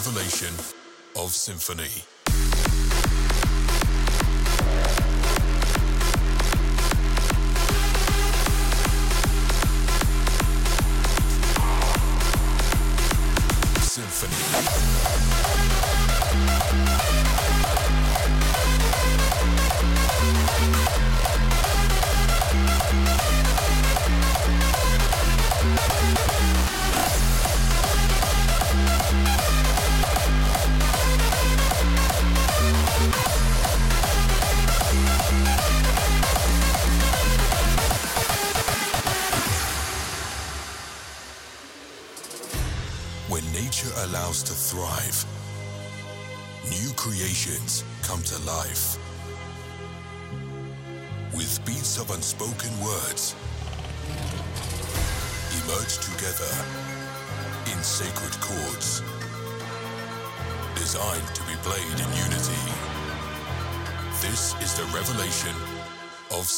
Revelation of symphony.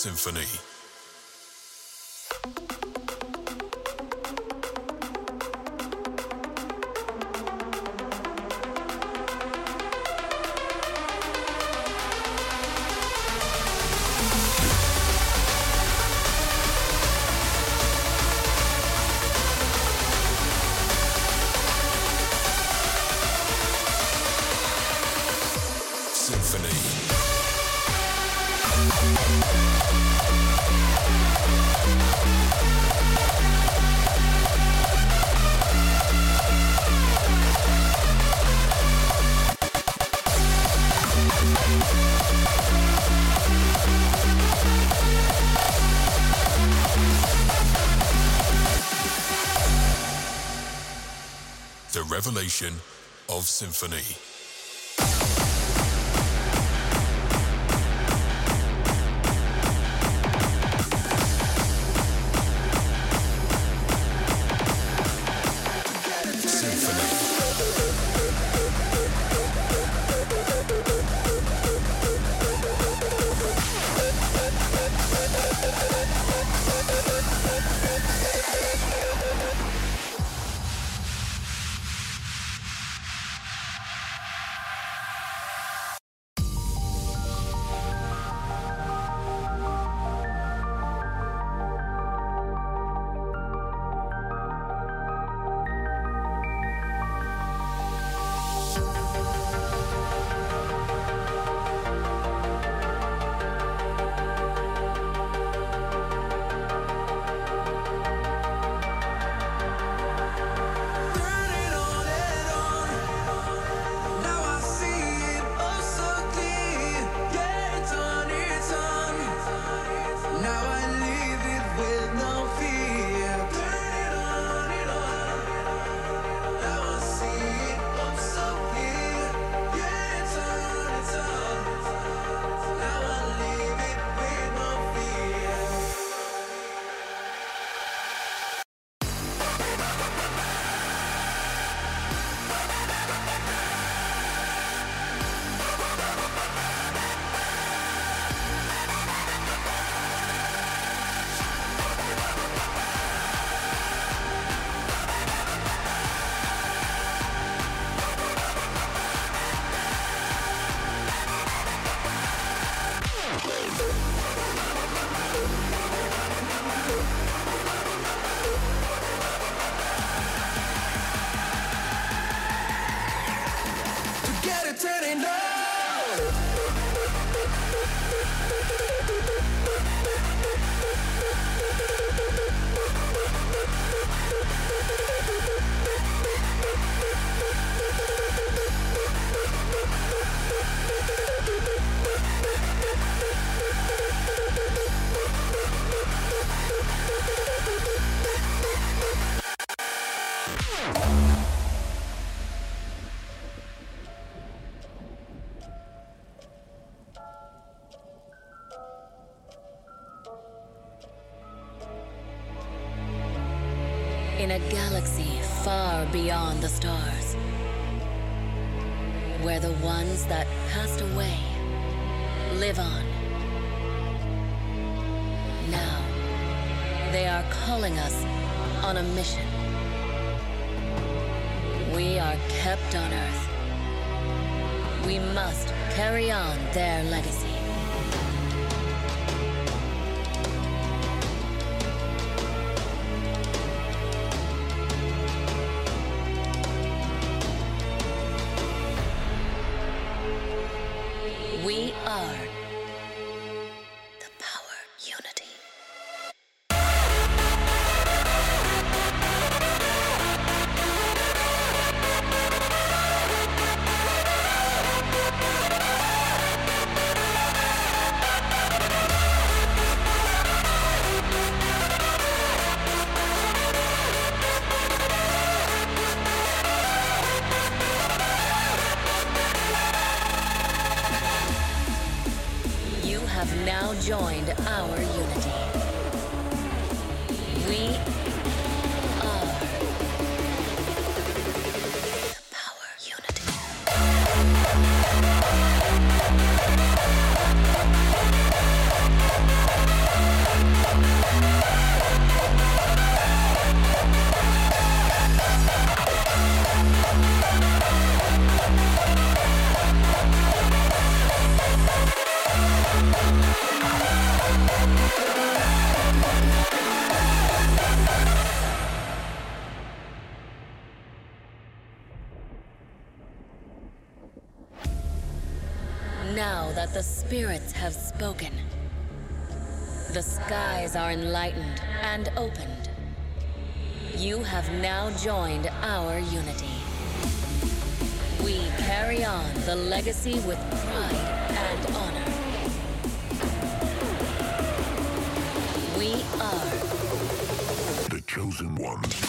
Symphony. Of symphony. The a galaxy far beyond the stars, where the ones that passed away live on. Now, they are calling us on a mission. We are kept on Earth. We must carry on their legacy. spirits have spoken. The skies are enlightened and opened. You have now joined our unity. We carry on the legacy with pride and honor. We are the chosen ones.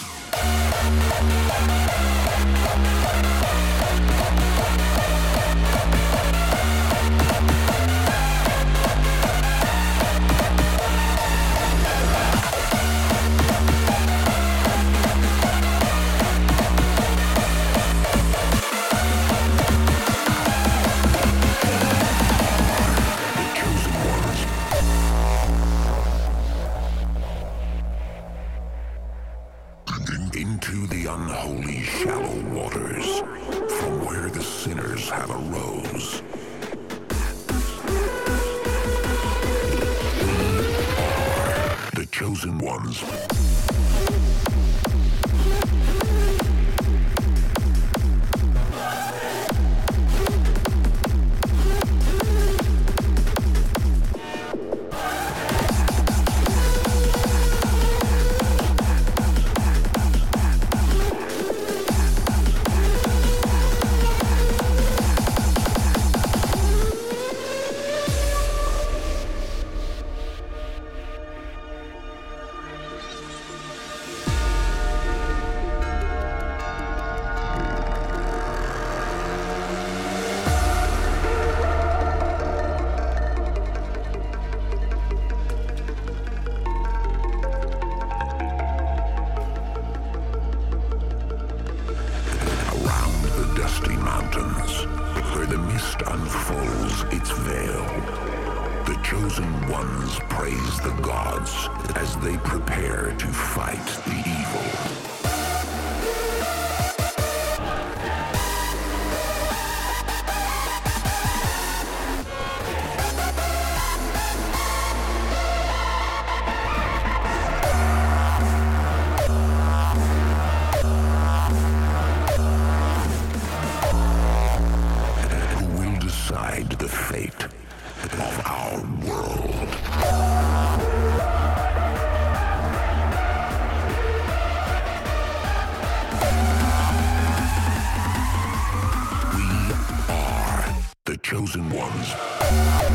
ones.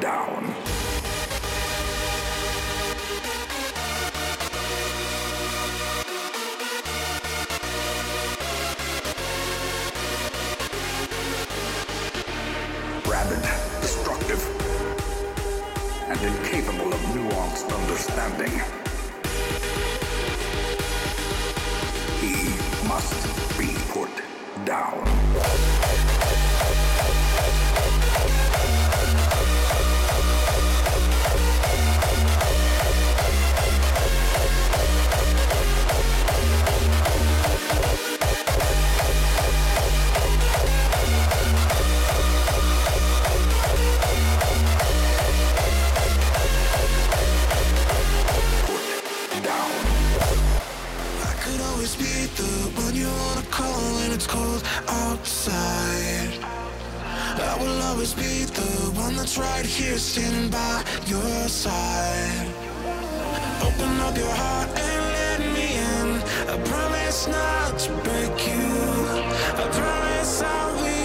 Down. Rabid, destructive, and incapable of nuanced understanding. He must be put down. Always be the one you wanna call when it's cold outside. I will always be the one that's right here standing by your side. Open up your heart and let me in. I promise not to break you. I promise I'll be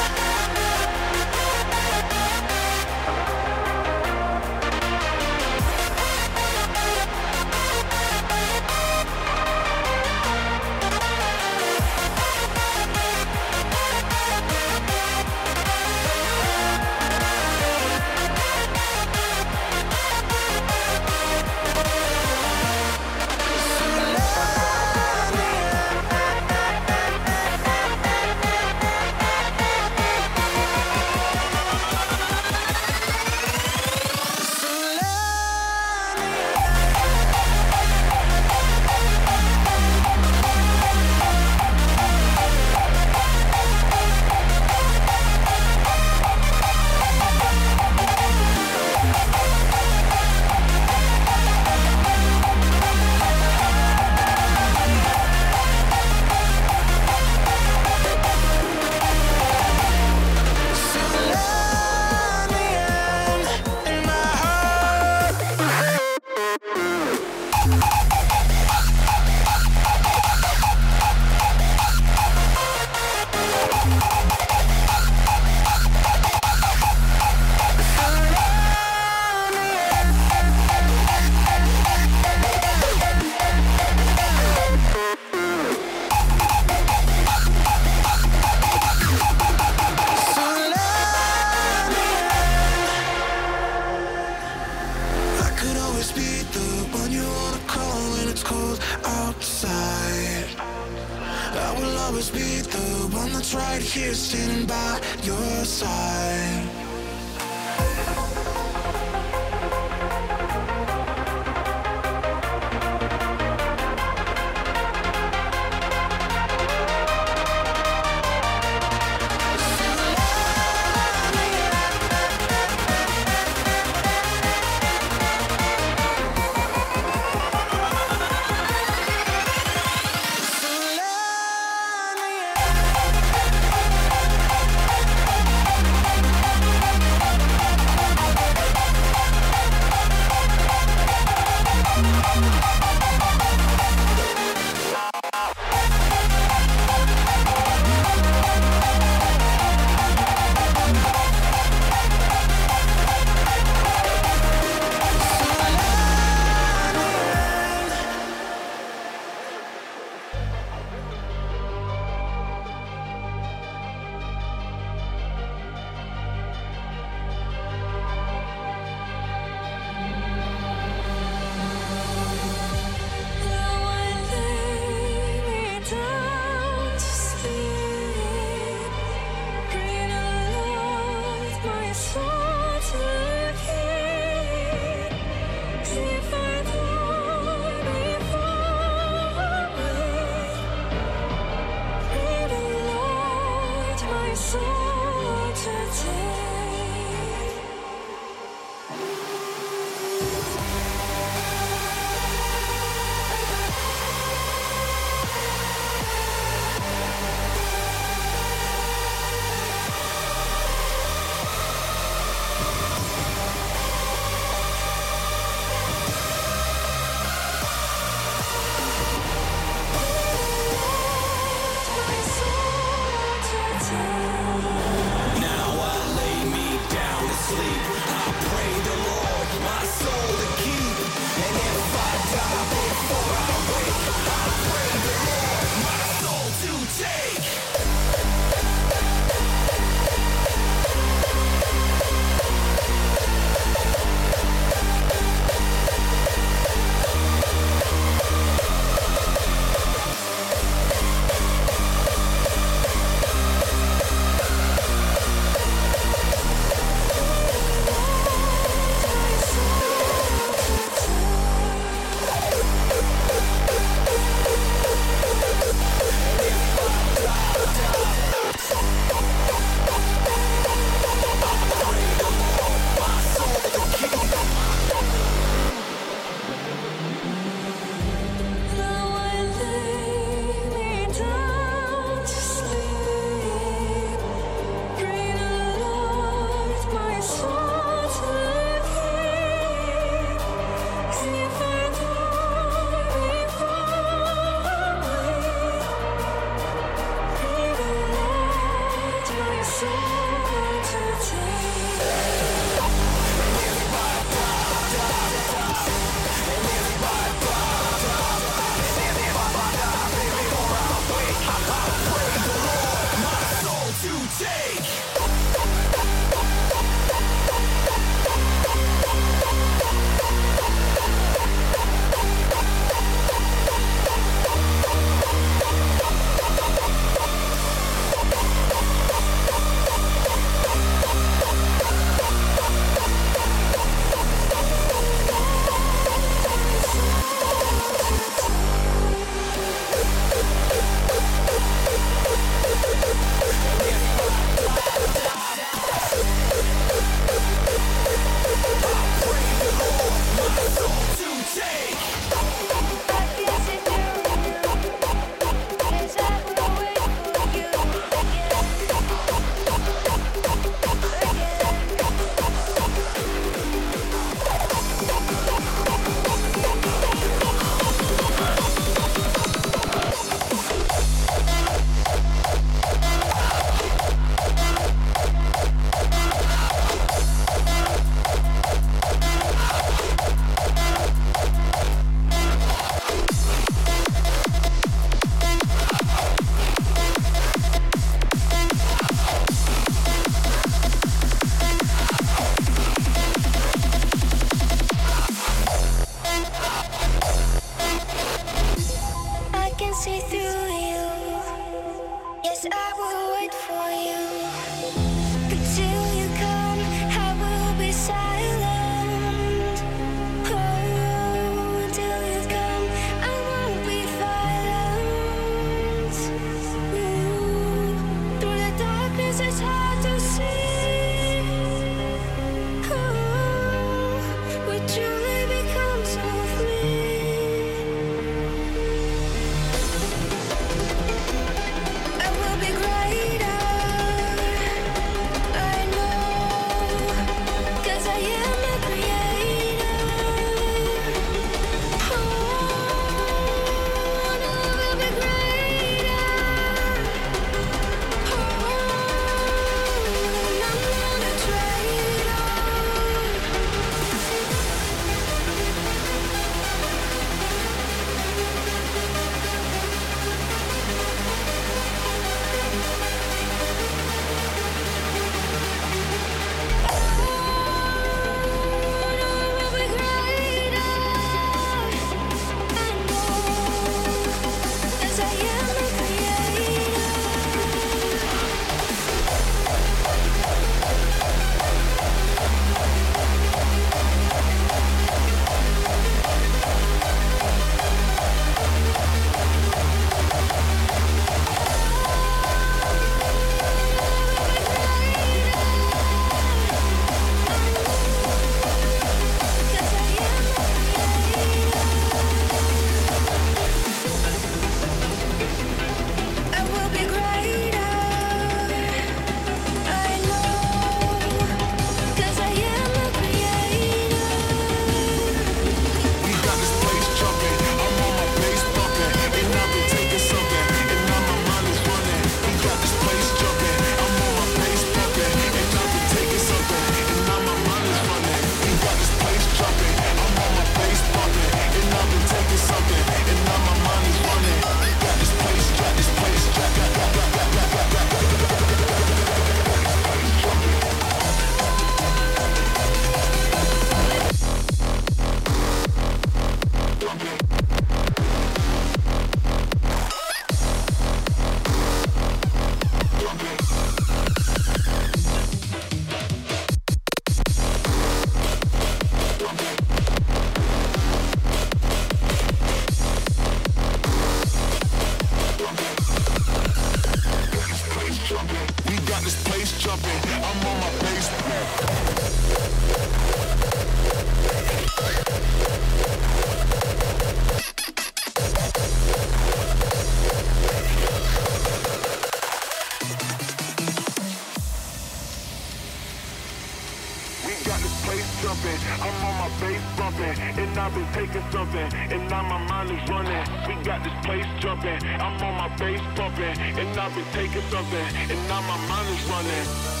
and now my mind is running. We got this place jumping, I'm on my bass pumping, and I've been taking something, and now my mind is running.